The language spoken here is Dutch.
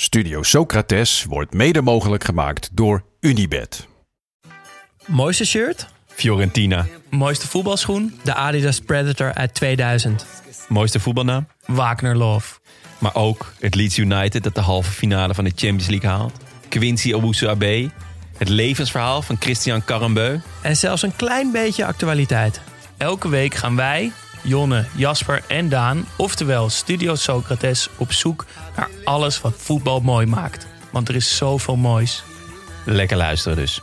Studio Socrates wordt mede mogelijk gemaakt door Unibed. Mooiste shirt? Fiorentina. Mooiste voetbalschoen? De Adidas Predator uit 2000. Mooiste voetbalnaam? Wagner Love. Maar ook het Leeds United dat de halve finale van de Champions League haalt. Quincy Owusu Abe. Het levensverhaal van Christian Carambeu. En zelfs een klein beetje actualiteit. Elke week gaan wij, Jonne, Jasper en Daan, oftewel Studio Socrates, op zoek naar alles wat voetbal mooi maakt. Want er is zoveel moois. Lekker luisteren dus.